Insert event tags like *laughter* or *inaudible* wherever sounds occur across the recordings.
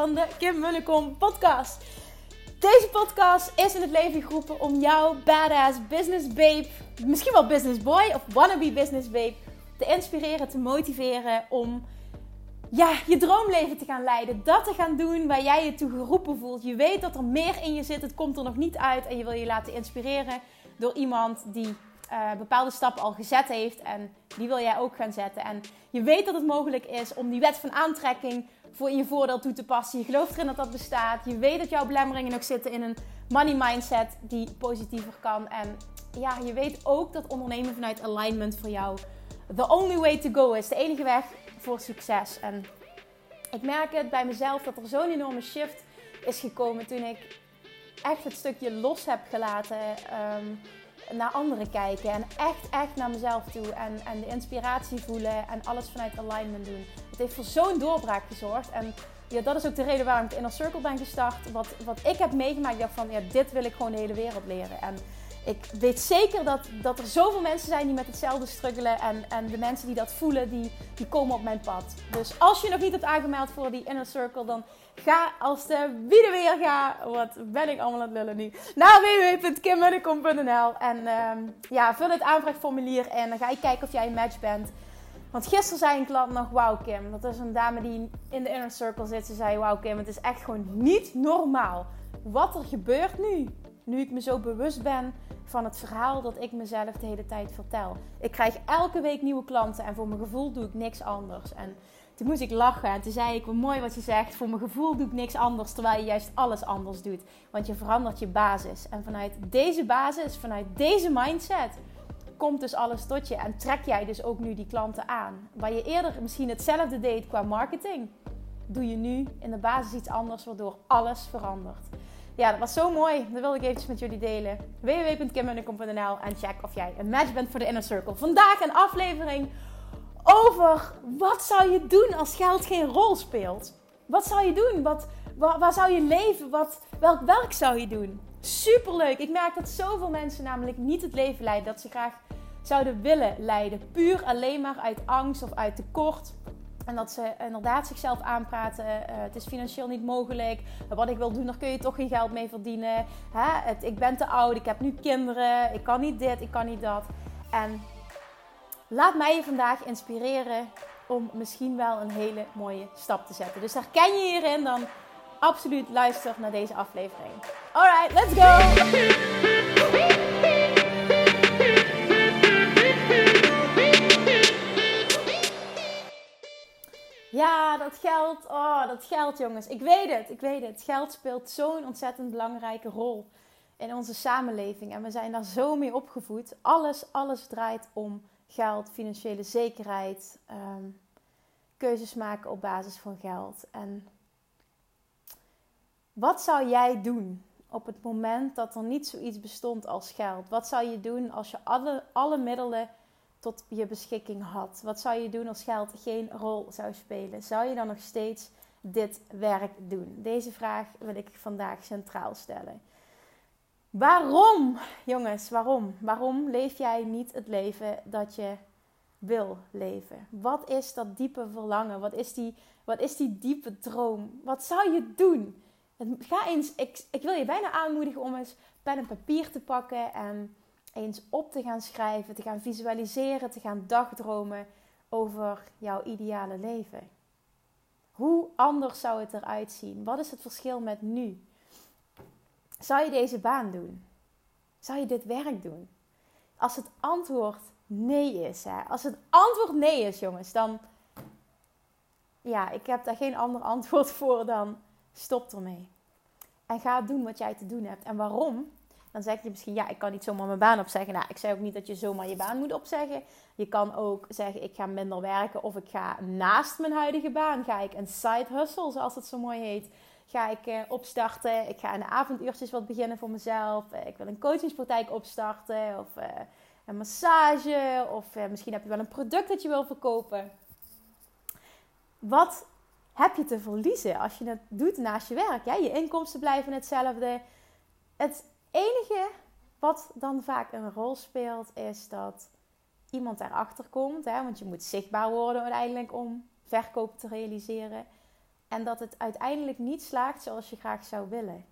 van de Kim Munnekom podcast. Deze podcast is in het leven geroepen om jou, badass business babe, misschien wel business boy of wannabe business babe, te inspireren, te motiveren om ja, je droomleven te gaan leiden. Dat te gaan doen waar jij je toe geroepen voelt. Je weet dat er meer in je zit, het komt er nog niet uit en je wil je laten inspireren door iemand die uh, bepaalde stappen al gezet heeft. En die wil jij ook gaan zetten. En je weet dat het mogelijk is om die wet van aantrekking voor in je voordeel toe te passen. Je gelooft erin dat dat bestaat. Je weet dat jouw belemmeringen nog zitten in een money mindset die positiever kan. En ja, je weet ook dat ondernemen vanuit alignment voor jou the only way to go is. De enige weg voor succes. En ik merk het bij mezelf dat er zo'n enorme shift is gekomen toen ik echt het stukje los heb gelaten. Um, naar anderen kijken en echt, echt naar mezelf toe. En, en de inspiratie voelen en alles vanuit alignment doen. Het heeft voor zo'n doorbraak gezorgd. En ja, dat is ook de reden waarom ik in Inner Circle ben gestart. Wat, wat ik heb meegemaakt, ik van ja, dit wil ik gewoon de hele wereld leren. En ik weet zeker dat, dat er zoveel mensen zijn die met hetzelfde struggelen. En, en de mensen die dat voelen, die, die komen op mijn pad. Dus als je nog niet hebt aangemeld voor die Inner Circle, dan ga als de wie er weer ga. Wat ben ik allemaal aan het lullen nu? Naar www.kimmunnekom.nl En um, ja, vul het aanvraagformulier in. Dan ga je kijken of jij een match bent. Want gisteren zei een klant nog, wauw Kim. Dat is een dame die in de Inner Circle zit. Ze zei, wauw Kim, het is echt gewoon niet normaal. Wat er gebeurt nu. Nu ik me zo bewust ben van het verhaal dat ik mezelf de hele tijd vertel. Ik krijg elke week nieuwe klanten en voor mijn gevoel doe ik niks anders. En toen moest ik lachen en toen zei ik, wat mooi wat je zegt, voor mijn gevoel doe ik niks anders, terwijl je juist alles anders doet. Want je verandert je basis. En vanuit deze basis, vanuit deze mindset, komt dus alles tot je. En trek jij dus ook nu die klanten aan. Waar je eerder misschien hetzelfde deed qua marketing, doe je nu in de basis iets anders, waardoor alles verandert. Ja, dat was zo mooi. Dat wilde ik eventjes met jullie delen. www.kimmunnekom.nl en check of jij een match bent voor de Inner Circle. Vandaag een aflevering over wat zou je doen als geld geen rol speelt. Wat zou je doen? Wat, waar, waar zou je leven? Wat, welk werk zou je doen? Superleuk. Ik merk dat zoveel mensen namelijk niet het leven leiden dat ze graag zouden willen leiden. Puur alleen maar uit angst of uit tekort. En dat ze inderdaad zichzelf aanpraten. Uh, het is financieel niet mogelijk. Wat ik wil doen, daar kun je toch geen geld mee verdienen. Hè? Het, ik ben te oud, ik heb nu kinderen. Ik kan niet dit, ik kan niet dat. En laat mij je vandaag inspireren om misschien wel een hele mooie stap te zetten. Dus herken je hierin, dan absoluut luister naar deze aflevering. Alright, let's go! Ja, dat geld. Oh, dat geld, jongens. Ik weet het, ik weet het. Geld speelt zo'n ontzettend belangrijke rol in onze samenleving. En we zijn daar zo mee opgevoed. Alles, alles draait om geld, financiële zekerheid, ehm, keuzes maken op basis van geld. En wat zou jij doen op het moment dat er niet zoiets bestond als geld? Wat zou je doen als je alle, alle middelen tot je beschikking had? Wat zou je doen als geld geen rol zou spelen? Zou je dan nog steeds dit werk doen? Deze vraag wil ik vandaag centraal stellen. Waarom, jongens, waarom? Waarom leef jij niet het leven dat je wil leven? Wat is dat diepe verlangen? Wat is die, wat is die diepe droom? Wat zou je doen? Ga eens, ik, ik wil je bijna aanmoedigen om eens pen en papier te pakken en eens op te gaan schrijven, te gaan visualiseren, te gaan dagdromen over jouw ideale leven. Hoe anders zou het eruit zien? Wat is het verschil met nu? Zou je deze baan doen? Zou je dit werk doen? Als het antwoord nee is, hè? als het antwoord nee is, jongens, dan ja, ik heb daar geen ander *laughs* antwoord voor dan stop ermee. En ga doen wat jij te doen hebt. En waarom? Dan zeg je misschien, ja, ik kan niet zomaar mijn baan opzeggen. Nou, ik zeg ook niet dat je zomaar je baan moet opzeggen. Je kan ook zeggen, ik ga minder werken of ik ga naast mijn huidige baan, ga ik een side hustle, zoals het zo mooi heet, ga ik uh, opstarten. Ik ga in de avonduurtjes wat beginnen voor mezelf. Uh, ik wil een coachingspraktijk opstarten of uh, een massage of misschien heb je wel een product dat je wil verkopen. Wat heb je te verliezen als je het doet naast je werk? Ja, je inkomsten blijven hetzelfde. Het enige wat dan vaak een rol speelt, is dat iemand erachter komt. Hè, want je moet zichtbaar worden uiteindelijk om verkoop te realiseren. En dat het uiteindelijk niet slaagt zoals je graag zou willen.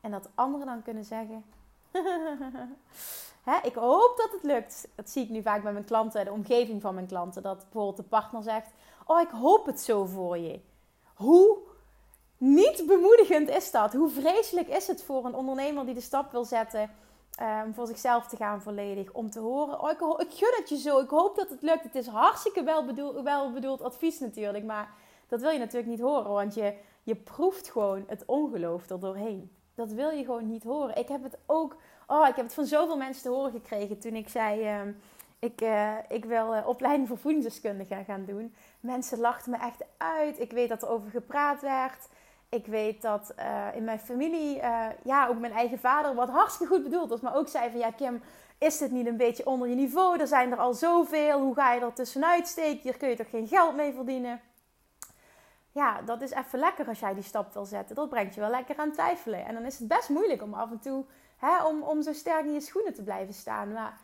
En dat anderen dan kunnen zeggen: *laughs* ik hoop dat het lukt. Dat zie ik nu vaak bij mijn klanten, de omgeving van mijn klanten. Dat bijvoorbeeld de partner zegt: Oh, ik hoop het zo voor je. Hoe niet bemoedigend is dat? Hoe vreselijk is het voor een ondernemer die de stap wil zetten um, voor zichzelf te gaan volledig? Om te horen: Oh, ik, ik gun het je zo. Ik hoop dat het lukt. Het is hartstikke wel bedoeld, advies natuurlijk. Maar dat wil je natuurlijk niet horen, want je, je proeft gewoon het ongeloof er doorheen. Dat wil je gewoon niet horen. Ik heb het ook Oh, ik heb het van zoveel mensen te horen gekregen toen ik zei... Uh, ik, uh, ik wil uh, opleiding voor voedingsdeskundige gaan doen. Mensen lachten me echt uit. Ik weet dat er over gepraat werd. Ik weet dat uh, in mijn familie, ja, ook mijn eigen vader, wat hartstikke goed bedoeld was, maar ook zei van ja, Kim, is dit niet een beetje onder je niveau? Er zijn er al zoveel. Hoe ga je er tussenuit steken? Hier kun je toch geen geld mee verdienen? Ja, dat is even lekker als jij die stap wil zetten. Dat brengt je wel lekker aan twijfelen. En dan is het best moeilijk om af en toe Hè, om, om zo sterk in je schoenen te blijven staan. Maar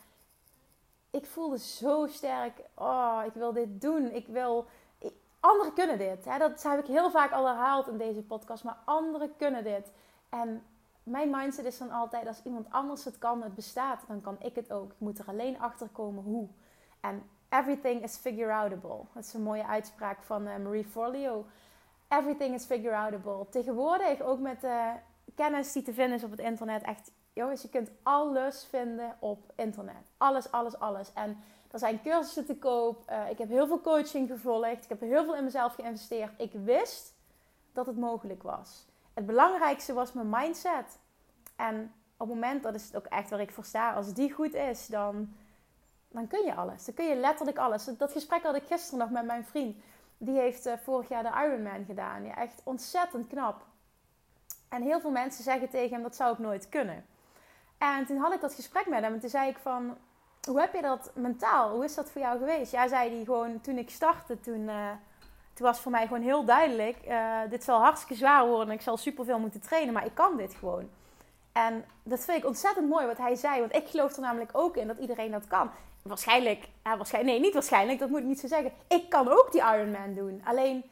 ik voelde zo sterk, oh, ik wil dit doen. Ik wil... anderen kunnen dit. Hè? Dat heb ik heel vaak al herhaald in deze podcast. Maar anderen kunnen dit. En mijn mindset is dan altijd, als iemand anders het kan, het bestaat, dan kan ik het ook. Ik moet er alleen achter komen hoe. En everything is figure-outable. Dat is een mooie uitspraak van uh, Marie Forleo. Everything is figure-outable. Tegenwoordig, ook met de kennis die te vinden is op het internet, echt jongens, je kunt alles vinden op internet. Alles, alles, alles. En er zijn cursussen te koop. Uh, ik heb heel veel coaching gevolgd. Ik heb heel veel in mezelf geïnvesteerd. Ik wist dat het mogelijk was. Het belangrijkste was mijn mindset. En op het moment, dat is het ook echt waar ik voor sta, als die goed is, dan, dan kun je alles. Dan kun je letterlijk alles. Dat gesprek had ik gisteren nog met mijn vriend. Die heeft uh, vorig jaar de Ironman gedaan. Echt ontzettend knap. En heel veel mensen zeggen tegen hem, dat zou ik nooit kunnen. En toen had ik dat gesprek met hem en toen zei ik van, hoe heb je dat mentaal? Hoe is dat voor jou geweest? Ja, zei hij gewoon, toen ik startte, toen, uh, toen was voor mij gewoon heel duidelijk, uh, dit zal hartstikke zwaar worden en ik zal superveel moeten trainen, maar ik kan dit gewoon. En dat vind ik ontzettend mooi wat hij zei, want ik geloof er namelijk ook in dat iedereen dat kan. Waarschijnlijk, ja, waarschijnlijk nee, niet waarschijnlijk, dat moet ik niet zo zeggen. Ik kan ook die Ironman doen. Alleen,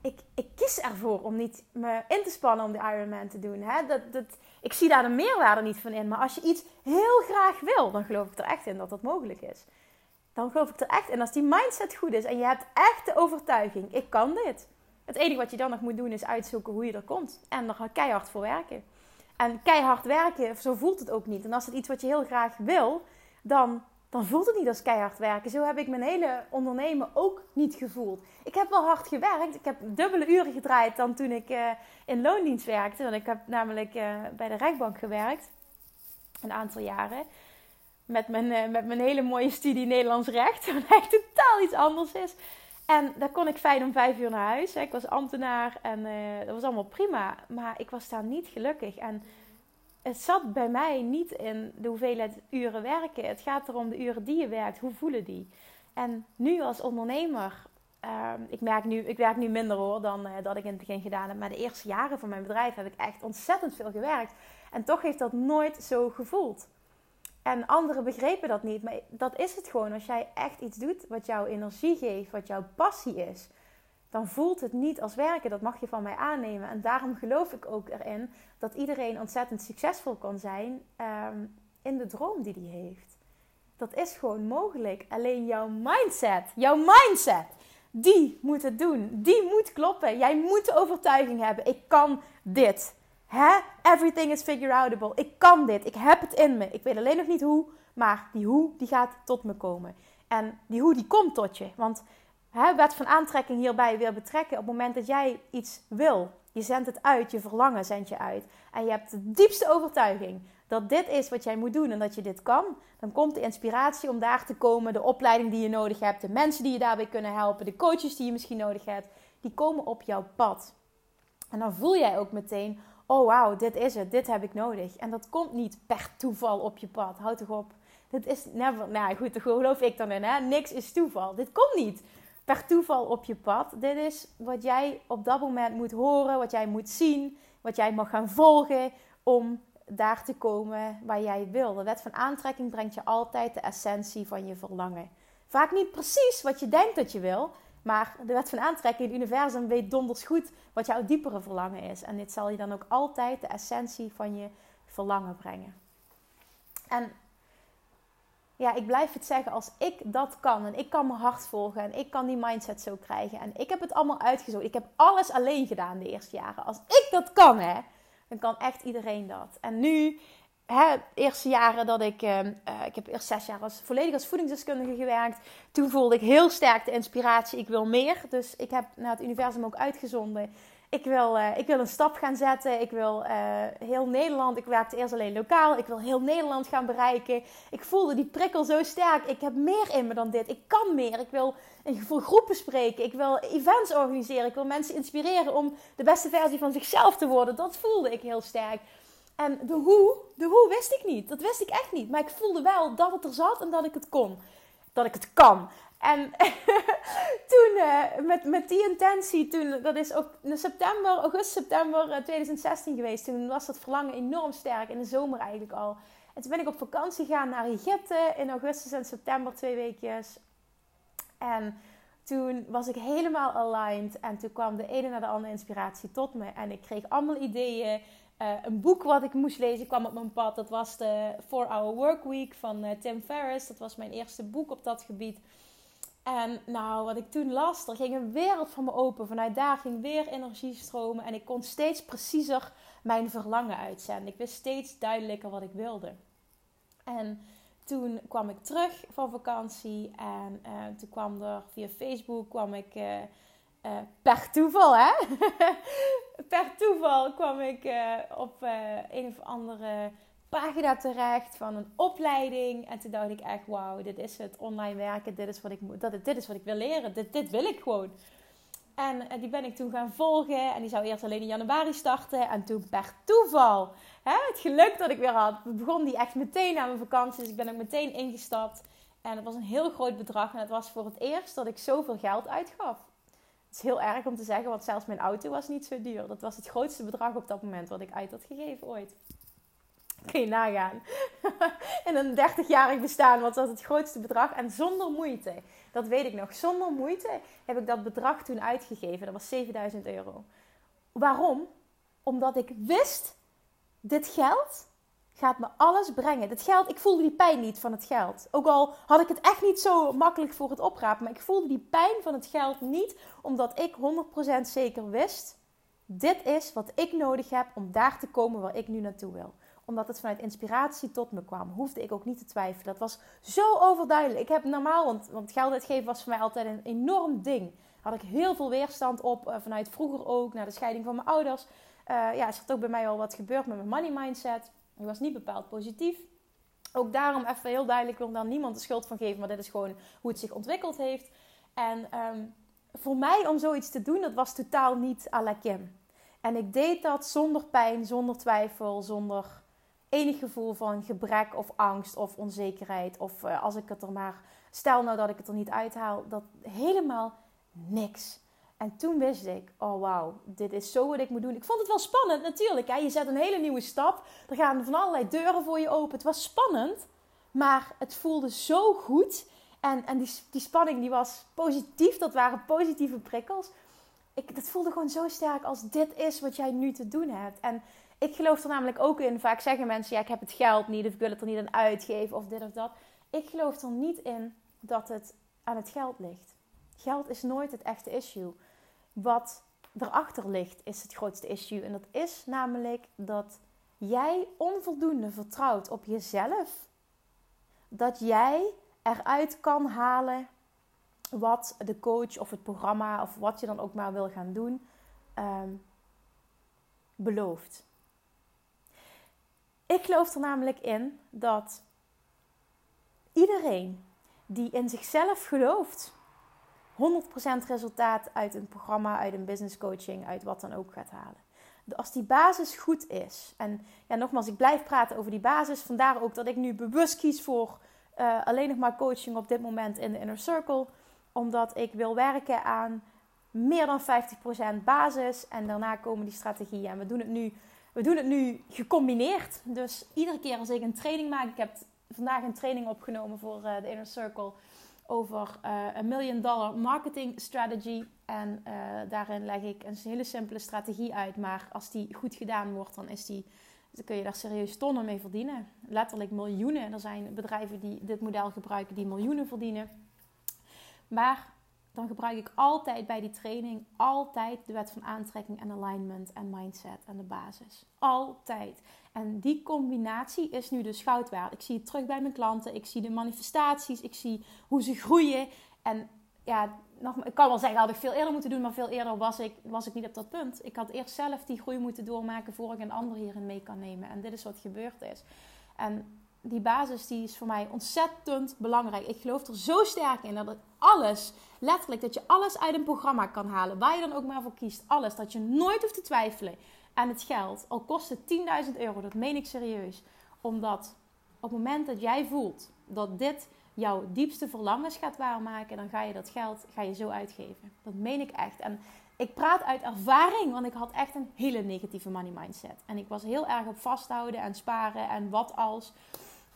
ik, ik kies ervoor om niet me in te spannen om de Ironman te doen. Hè? Dat, dat, ik zie daar de meerwaarde niet van in. Maar als je iets heel graag wil, dan geloof ik er echt in dat dat mogelijk is. Dan geloof ik er echt in. Als die mindset goed is en je hebt echt de overtuiging, ik kan dit. Het enige wat je dan nog moet doen is uitzoeken hoe je er komt. En er keihard voor werken. En keihard werken, zo voelt het ook niet. En als het iets wat je heel graag wil, dan dan voelt het niet als keihard werken. Zo heb ik mijn hele ondernemen ook niet gevoeld. Ik heb wel hard gewerkt. Ik heb dubbele uren gedraaid dan toen ik uh, in loondienst werkte. Want ik heb namelijk uh, bij de rechtbank gewerkt. Een aantal jaren. Met mijn, uh, met mijn hele mooie studie Nederlands recht. *laughs* Wat echt totaal iets anders is. En daar kon ik fijn om vijf uur naar huis. Ik was ambtenaar en dat was allemaal prima. Maar ik was daar niet gelukkig. En het zat bij mij niet in de hoeveelheid uren werken. Het gaat erom de uren die je werkt. Hoe voelen die? En nu als ondernemer, uh, ik, merk nu, ik werk nu minder hoor dan uh, dat ik in het begin gedaan heb. Maar de eerste jaren van mijn bedrijf heb ik echt ontzettend veel gewerkt. En toch heeft dat nooit zo gevoeld. En anderen begrepen dat niet. Maar dat is het gewoon. Als jij echt iets doet wat jouw energie geeft, wat jouw passie is dan voelt het niet als werken. Dat mag je van mij aannemen. En daarom geloof ik ook erin dat iedereen ontzettend succesvol kan zijn ehm, in de droom die hij heeft. Dat is gewoon mogelijk. Alleen jouw mindset, jouw mindset, die moet het doen. Die moet kloppen. Jij moet de overtuiging hebben: ik kan dit. Hè? Everything is figure-outable. Ik kan dit. Ik heb het in me. Ik weet alleen nog niet hoe, maar die hoe die gaat tot me komen. En die hoe die komt tot je. Want hè, wet van aantrekking hierbij weer betrekken. Op het moment dat jij iets wil, je zendt het uit, je verlangen zend je uit. En je hebt de diepste overtuiging dat dit is wat jij moet doen en dat je dit kan. Dan komt de inspiratie om daar te komen, de opleiding die je nodig hebt, de mensen die je daarbij kunnen helpen, de coaches die je misschien nodig hebt, die komen op jouw pad. En dan voel jij ook meteen, oh wauw, dit is het, dit heb ik nodig. En dat komt niet per toeval op je pad. Houd toch op. Dit is never, nou goed, daar geloof ik dan in, hè. Niks is toeval. Dit komt niet per toeval op je pad. Dit is wat jij op dat moment moet horen, wat jij moet zien, wat jij mag gaan volgen om daar te komen waar jij wil. De wet van aantrekking brengt je altijd de essentie van je verlangen. Vaak niet precies wat je denkt dat je wil, Maar de wet van aantrekking, het universum weet donders goed wat jouw diepere verlangen is. En dit zal je dan ook altijd de essentie van je verlangen brengen. En ja, ik blijf het zeggen, als ik dat kan en ik kan mijn hart volgen en ik kan die mindset zo krijgen en ik heb het allemaal uitgezocht. Ik heb alles alleen gedaan de eerste jaren. Als ik dat kan, hè, dan kan echt iedereen dat. En nu, hè, de eerste jaren dat ik, uh, ik heb eerst zes jaar als, volledig als voedingsdeskundige gewerkt. Toen voelde ik heel sterk de inspiratie, ik wil meer. Dus ik heb naar het universum ook uitgezonden ik wil, uh, ik wil een stap gaan zetten. Ik wil uh, heel Nederland. Ik werkte eerst alleen lokaal. Ik wil heel Nederland gaan bereiken. Ik voelde die prikkel zo sterk. Ik heb meer in me dan dit. Ik kan meer. Ik wil voor groepen spreken. Ik wil events organiseren. Ik wil mensen inspireren om de beste versie van zichzelf te worden. Dat voelde ik heel sterk. En de hoe, de hoe wist ik niet. Dat wist ik echt niet. Maar ik voelde wel dat het er zat en dat ik het kon. Dat ik het kan. En *laughs* toen, uh, met, met die intentie, toen, dat is ook september, augustus, september 2016 eh, geweest. Toen was dat verlangen enorm sterk, in de zomer eigenlijk al. En toen ben ik op vakantie gegaan naar Egypte in augustus en september, twee weekjes. En toen was ik helemaal aligned. En toen kwam de ene naar de andere inspiratie tot me. En ik kreeg allemaal ideeën. Uh, een boek wat ik moest lezen kwam op mijn pad. Dat was de 4-Hour Work Week van uh, Tim Ferriss. Dat was mijn eerste boek op dat gebied. En nou, wat ik toen las, er ging een wereld van me open. Vanuit daar ging weer energie stromen. En ik kon steeds preciezer mijn verlangen uitzenden. Ik wist steeds duidelijker wat ik wilde. En toen kwam ik terug van vakantie. En uh, toen kwam er via Facebook kwam ik. Uh, uh, per toeval, hè? *laughs* per toeval kwam ik op een of andere pagina terecht van een opleiding. En toen dacht ik echt, wauw, dit is het. Online werken, dit is wat ik, dat, dit is wat ik wil leren. Dit, dit wil ik gewoon. En, en die ben ik toen gaan volgen. En die zou eerst alleen in januari starten. En toen per toeval, hè, het geluk dat ik weer had, begon die echt meteen aan mijn vakantie. Dus ik ben ook meteen ingestapt. En het was een heel groot bedrag. En het was voor het eerst dat ik zoveel geld uitgaf. Het is heel erg om te zeggen, want zelfs mijn auto was niet zo duur. Dat was het grootste bedrag op dat moment wat ik uit had gegeven ooit. *laughs* Kun je nagaan. *laughs* In een 30-jarig bestaan was dat het grootste bedrag. En zonder moeite, dat weet ik nog, zonder moeite heb ik dat bedrag toen uitgegeven. Dat was 7000 euro. Waarom? Omdat ik wist, dit geld gaat me alles brengen. Dit geld, ik voelde die pijn niet van het geld. Ook al had ik het echt niet zo makkelijk voor het oprapen. Maar ik voelde die pijn van het geld niet, omdat ik 100% zeker wist, dit is wat ik nodig heb om daar te komen waar ik nu naartoe wil omdat het vanuit inspiratie tot me kwam. Hoefde ik ook niet te twijfelen. Dat was zo overduidelijk. Ik heb normaal, want, want geld uitgeven was voor mij altijd een enorm ding. Had ik heel veel weerstand op. Uh, vanuit vroeger ook, na de scheiding van mijn ouders. Uh, ja, is er ook bij mij al wat gebeurd met mijn money mindset. Die was niet bepaald positief. Ook daarom even heel duidelijk, ik wil daar niemand de schuld van geven. Maar dit is gewoon hoe het zich ontwikkeld heeft. En um, voor mij om zoiets te doen, dat was totaal niet à la Kim. En ik deed dat zonder pijn, zonder twijfel, zonder enig gevoel van gebrek of angst of onzekerheid. Of uh, als ik het er maar, stel nou dat ik het er niet uithaal, dat helemaal niks. En toen wist ik, oh wauw, dit is zo wat ik moet doen. Ik vond het wel spannend natuurlijk. Hè? Je zet een hele nieuwe stap. Er gaan van allerlei deuren voor je open. Het was spannend, maar het voelde zo goed. En, en die, die spanning die was positief. Dat waren positieve prikkels. Ik, dat voelde gewoon zo sterk als dit is wat jij nu te doen hebt. En ik geloof er namelijk ook in. Vaak zeggen mensen: ja, ik heb het geld niet, of ik wil het er niet aan uitgeven, of dit of dat. Ik geloof er niet in dat het aan het geld ligt. Geld is nooit het echte issue. Wat erachter ligt, is het grootste issue. En dat is namelijk dat jij onvoldoende vertrouwt op jezelf. Dat jij eruit kan halen wat de coach of het programma of wat je dan ook maar wil gaan doen, um, belooft. Ik geloof er namelijk in dat iedereen die in zichzelf gelooft, 100% resultaat uit een programma, uit een business coaching, uit wat dan ook gaat halen. Als die basis goed is, en ja, nogmaals, ik blijf praten over die basis, vandaar ook dat ik nu bewust kies voor uh, alleen nog maar coaching op dit moment in de inner circle, omdat ik wil werken aan meer dan 50% basis en daarna komen die strategieën. En we doen het nu we doen het nu gecombineerd. Dus iedere keer als ik een training maak, ik heb vandaag een training opgenomen voor uh, de Inner Circle. over uh, een million dollar marketing strategy. En uh, daarin leg ik een hele simpele strategie uit. Maar als die goed gedaan wordt, dan, is die, dan kun je daar serieus tonnen mee verdienen. Letterlijk miljoenen. Er zijn bedrijven die dit model gebruiken die miljoenen verdienen. Maar dan gebruik ik altijd bij die training altijd de wet van aantrekking en alignment en mindset en de basis. Altijd. En die combinatie is nu dus goud. Ik zie het terug bij mijn klanten. Ik zie de manifestaties. Ik zie hoe ze groeien. En ja, nog, ik kan wel zeggen, had ik veel eerder moeten doen, maar veel eerder was ik, was ik niet op dat punt. Ik had eerst zelf die groei moeten doormaken voor ik een ander hierin mee kan nemen. En dit is wat gebeurd is. En die basis die is voor mij ontzettend belangrijk. Ik geloof er zo sterk in dat het alles, letterlijk, dat je alles uit een programma kan halen. Waar je dan ook maar voor kiest. Alles. Dat je nooit hoeft te twijfelen aan het geld. Al kost het 10.000 euro, dat meen ik serieus. Omdat op het moment dat jij voelt dat dit jouw diepste verlangens gaat waarmaken, dan ga je dat geld ga je zo uitgeven. Dat meen ik echt. En ik praat uit ervaring, want ik had echt een hele negatieve money mindset. En ik was heel erg op vasthouden en sparen en wat als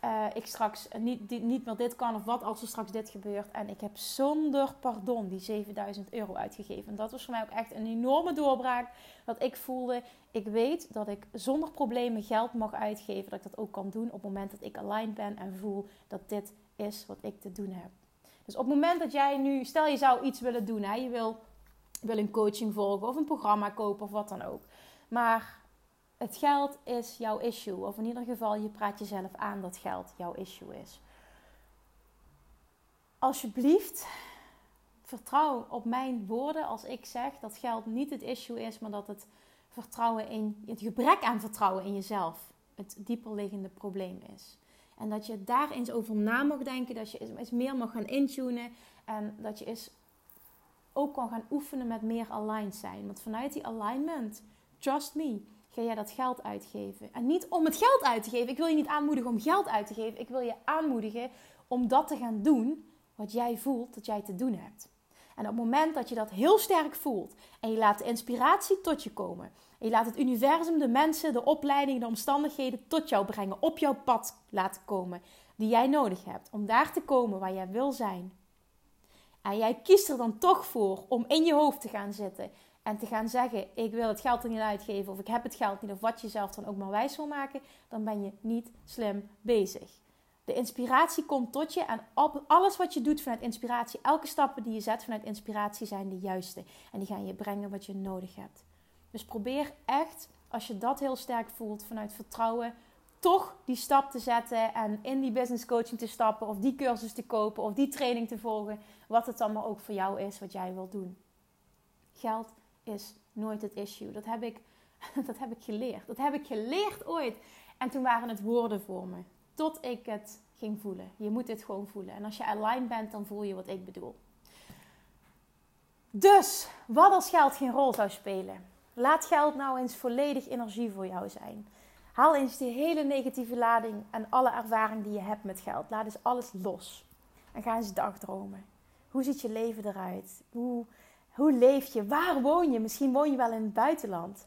uh, ik straks niet, niet meer dit kan of wat als er straks dit gebeurt. En ik heb zonder pardon die 7000 euro uitgegeven. En dat was voor mij ook echt een enorme doorbraak. Dat ik voelde, ik weet dat ik zonder problemen geld mag uitgeven. Dat ik dat ook kan doen op het moment dat ik aligned ben en voel dat dit is wat ik te doen heb. Dus op het moment dat jij nu, stel je zou iets willen doen, hè, je wil, wil een coaching volgen of een programma kopen of wat dan ook. Maar het geld is jouw issue. Of in ieder geval, je praat jezelf aan dat geld jouw issue is. Alsjeblieft, vertrouw op mijn woorden als ik zeg dat geld niet het issue is, maar dat het vertrouwen in het gebrek aan vertrouwen in jezelf het dieperliggende probleem is. En dat je daar eens over na mag denken, dat je eens meer mag gaan intunen en dat je eens ook kan gaan oefenen met meer aligned zijn. Want vanuit die alignment, trust me, ga jij dat geld uitgeven. En niet om het geld uit te geven. Ik wil je niet aanmoedigen om geld uit te geven. Ik wil je aanmoedigen om dat te gaan doen wat jij voelt dat jij te doen hebt. En op het moment dat je dat heel sterk voelt en je laat de inspiratie tot je komen, en je laat het universum, de mensen, de opleiding, de omstandigheden tot jou brengen, op jouw pad laten komen, die jij nodig hebt om daar te komen waar jij wil zijn. En jij kiest er dan toch voor om in je hoofd te gaan zitten en te gaan zeggen: Ik wil het geld er niet uitgeven, of ik heb het geld niet, of wat je jezelf dan ook maar wijs wil maken, dan ben je niet slim bezig. De inspiratie komt tot je en alles wat je doet vanuit inspiratie, elke stappen die je zet vanuit inspiratie zijn de juiste. En die gaan je brengen wat je nodig hebt. Dus probeer echt, als je dat heel sterk voelt vanuit vertrouwen, toch die stap te zetten en in die business coaching te stappen, of die cursus te kopen, of die training te volgen, wat het dan maar ook voor jou is wat jij wilt doen. Geld is nooit het issue. Dat heb ik, *laughs* dat heb ik geleerd. Dat heb ik geleerd ooit. En toen waren het woorden voor me. Tot ik het ging voelen. Je moet dit gewoon voelen. En als je aligned bent, dan voel je wat ik bedoel. Dus, wat als geld geen rol zou spelen? Laat geld nou eens volledig energie voor jou zijn. Haal eens die hele negatieve lading en alle ervaring die je hebt met geld. Laat eens alles los. En ga eens dagdromen. Hoe ziet je leven eruit? Hoe, hoe leef je? Waar woon je? Misschien woon je wel in het buitenland.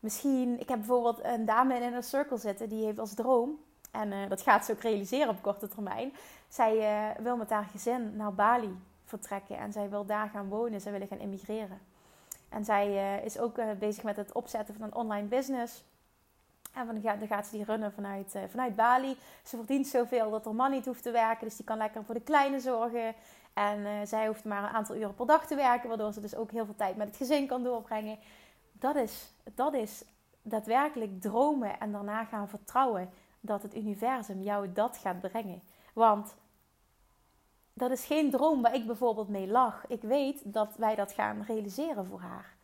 Misschien, ik heb bijvoorbeeld een dame in een circle zitten die heeft als droom, en uh, dat gaat ze ook realiseren op korte termijn. Zij uh, wil met haar gezin naar Bali vertrekken en zij wil daar gaan wonen. Zij willen gaan emigreren. En zij uh, is ook bezig met het opzetten van een online business. En dan gaat ze die runnen vanuit, vanuit Bali. Ze verdient zoveel dat haar man niet hoeft te werken. Dus die kan lekker voor de kleine zorgen. En uh, zij hoeft maar een aantal uren per dag te werken, waardoor ze dus ook heel veel tijd met het gezin kan doorbrengen. Dat is, dat is daadwerkelijk dromen en daarna gaan vertrouwen dat het universum jou dat gaat brengen. Want dat is geen droom waar ik bijvoorbeeld mee lach. Ik weet dat wij dat gaan realiseren voor haar.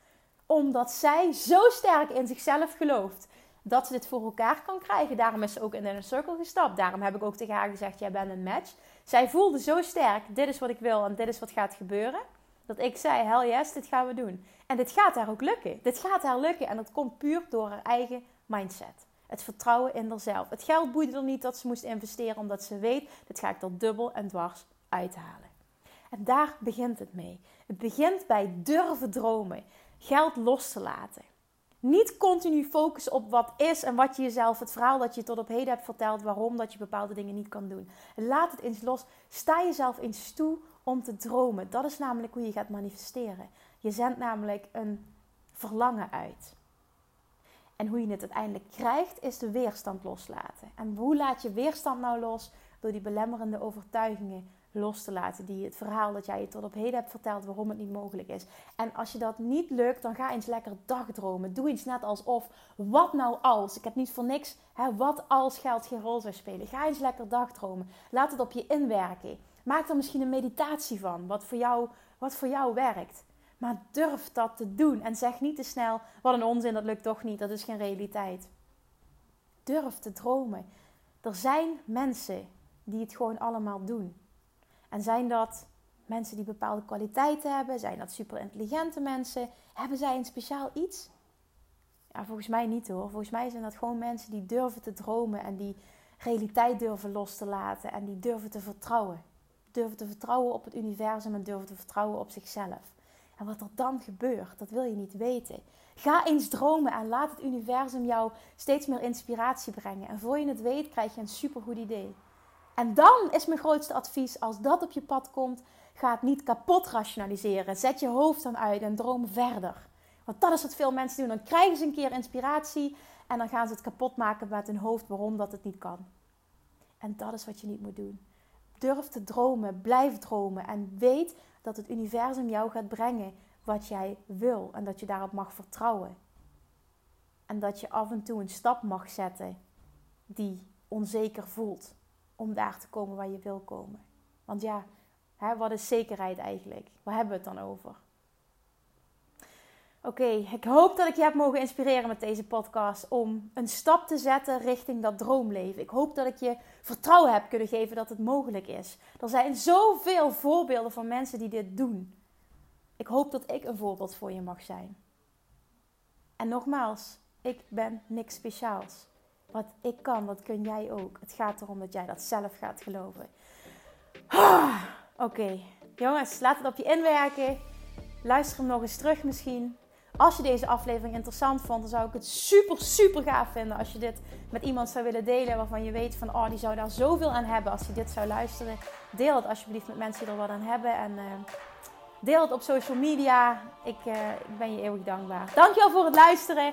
Omdat zij zo sterk in zichzelf gelooft dat ze dit voor elkaar kan krijgen. Daarom is ze ook in een circle gestapt. Daarom heb ik ook tegen haar gezegd: Jij bent een match. Zij voelde zo sterk: Dit is wat ik wil en dit is wat gaat gebeuren. Dat ik zei: Hell yes, dit gaan we doen. En dit gaat haar ook lukken. Dit gaat haar lukken. En dat komt puur door haar eigen mindset. Het vertrouwen in haarzelf. Het geld boeide er niet dat ze moest investeren, omdat ze weet: Dit ga ik er dubbel en dwars uithalen. En daar begint het mee. Het begint bij durven dromen, geld los te laten. Niet continu focussen op wat is en wat je jezelf, het verhaal dat je tot op heden hebt verteld, waarom dat je bepaalde dingen niet kan doen. Laat het eens los. Sta jezelf eens toe om te dromen. Dat is namelijk hoe je gaat manifesteren. Je zendt namelijk een verlangen uit. En hoe je het uiteindelijk krijgt, is de weerstand loslaten. En hoe laat je weerstand nou los? Door die belemmerende overtuigingen los te laten. Die het verhaal dat jij je tot op heden hebt verteld waarom het niet mogelijk is. En als je dat niet lukt, dan ga eens lekker dagdromen. Doe iets net alsof, wat nou als? Ik heb niet voor niks, hè, wat als geld geen rol zou spelen. Ga eens lekker dagdromen. Laat het op je inwerken. Maak er misschien een meditatie van, wat voor jou, wat voor jou werkt. Maar durf dat te doen. En zeg niet te snel: wat een onzin, dat lukt toch niet, dat is geen realiteit. Durf te dromen. Er zijn mensen die het gewoon allemaal doen. En zijn dat mensen die bepaalde kwaliteiten hebben? Zijn dat super intelligente mensen? Hebben zij een speciaal iets? Ja, volgens mij niet hoor. Volgens mij zijn dat gewoon mensen die durven te dromen en die realiteit durven los te laten en die durven te vertrouwen. Durven te vertrouwen op het universum en durven te vertrouwen op zichzelf. En wat er dan gebeurt, dat wil je niet weten. Ga eens dromen en laat het universum jou steeds meer inspiratie brengen. En voor je het weet, krijg je een supergoed idee. En dan is mijn grootste advies: als dat op je pad komt, ga het niet kapot rationaliseren. Zet je hoofd dan uit en droom verder. Want dat is wat veel mensen doen. Dan krijgen ze een keer inspiratie en dan gaan ze het kapot maken met hun hoofd waarom dat het niet kan. En dat is wat je niet moet doen. Durf te dromen, blijf dromen en weet dat het universum jou gaat brengen wat jij wil en dat je daarop mag vertrouwen. En dat je af en toe een stap mag zetten die onzeker voelt om daar te komen waar je wil komen. Want ja, hè, wat is zekerheid eigenlijk? Waar hebben we het dan over? Oké, ik hoop dat ik je heb mogen inspireren met deze podcast om een stap te zetten richting dat droomleven. Ik hoop dat ik je vertrouwen heb kunnen geven dat het mogelijk is. Er zijn zoveel voorbeelden van mensen die dit doen. Ik hoop dat ik een voorbeeld voor je mag zijn. En nogmaals, ik ben niks speciaals. Wat ik kan, dat kun jij ook. Het gaat erom dat jij dat zelf gaat geloven. Ah, Oké, jongens, laat het op je inwerken. Luister hem nog eens terug misschien. Als je deze aflevering interessant vond, dan zou ik het super, super gaaf vinden als je dit met iemand zou willen delen waarvan je weet van, oh, die zou daar zoveel aan hebben als hij dit zou luisteren. Deel het alsjeblieft met mensen die er wat aan hebben en uh, deel het op social media. Ik uh, ben je eeuwig dankbaar. Dankjewel voor het luisteren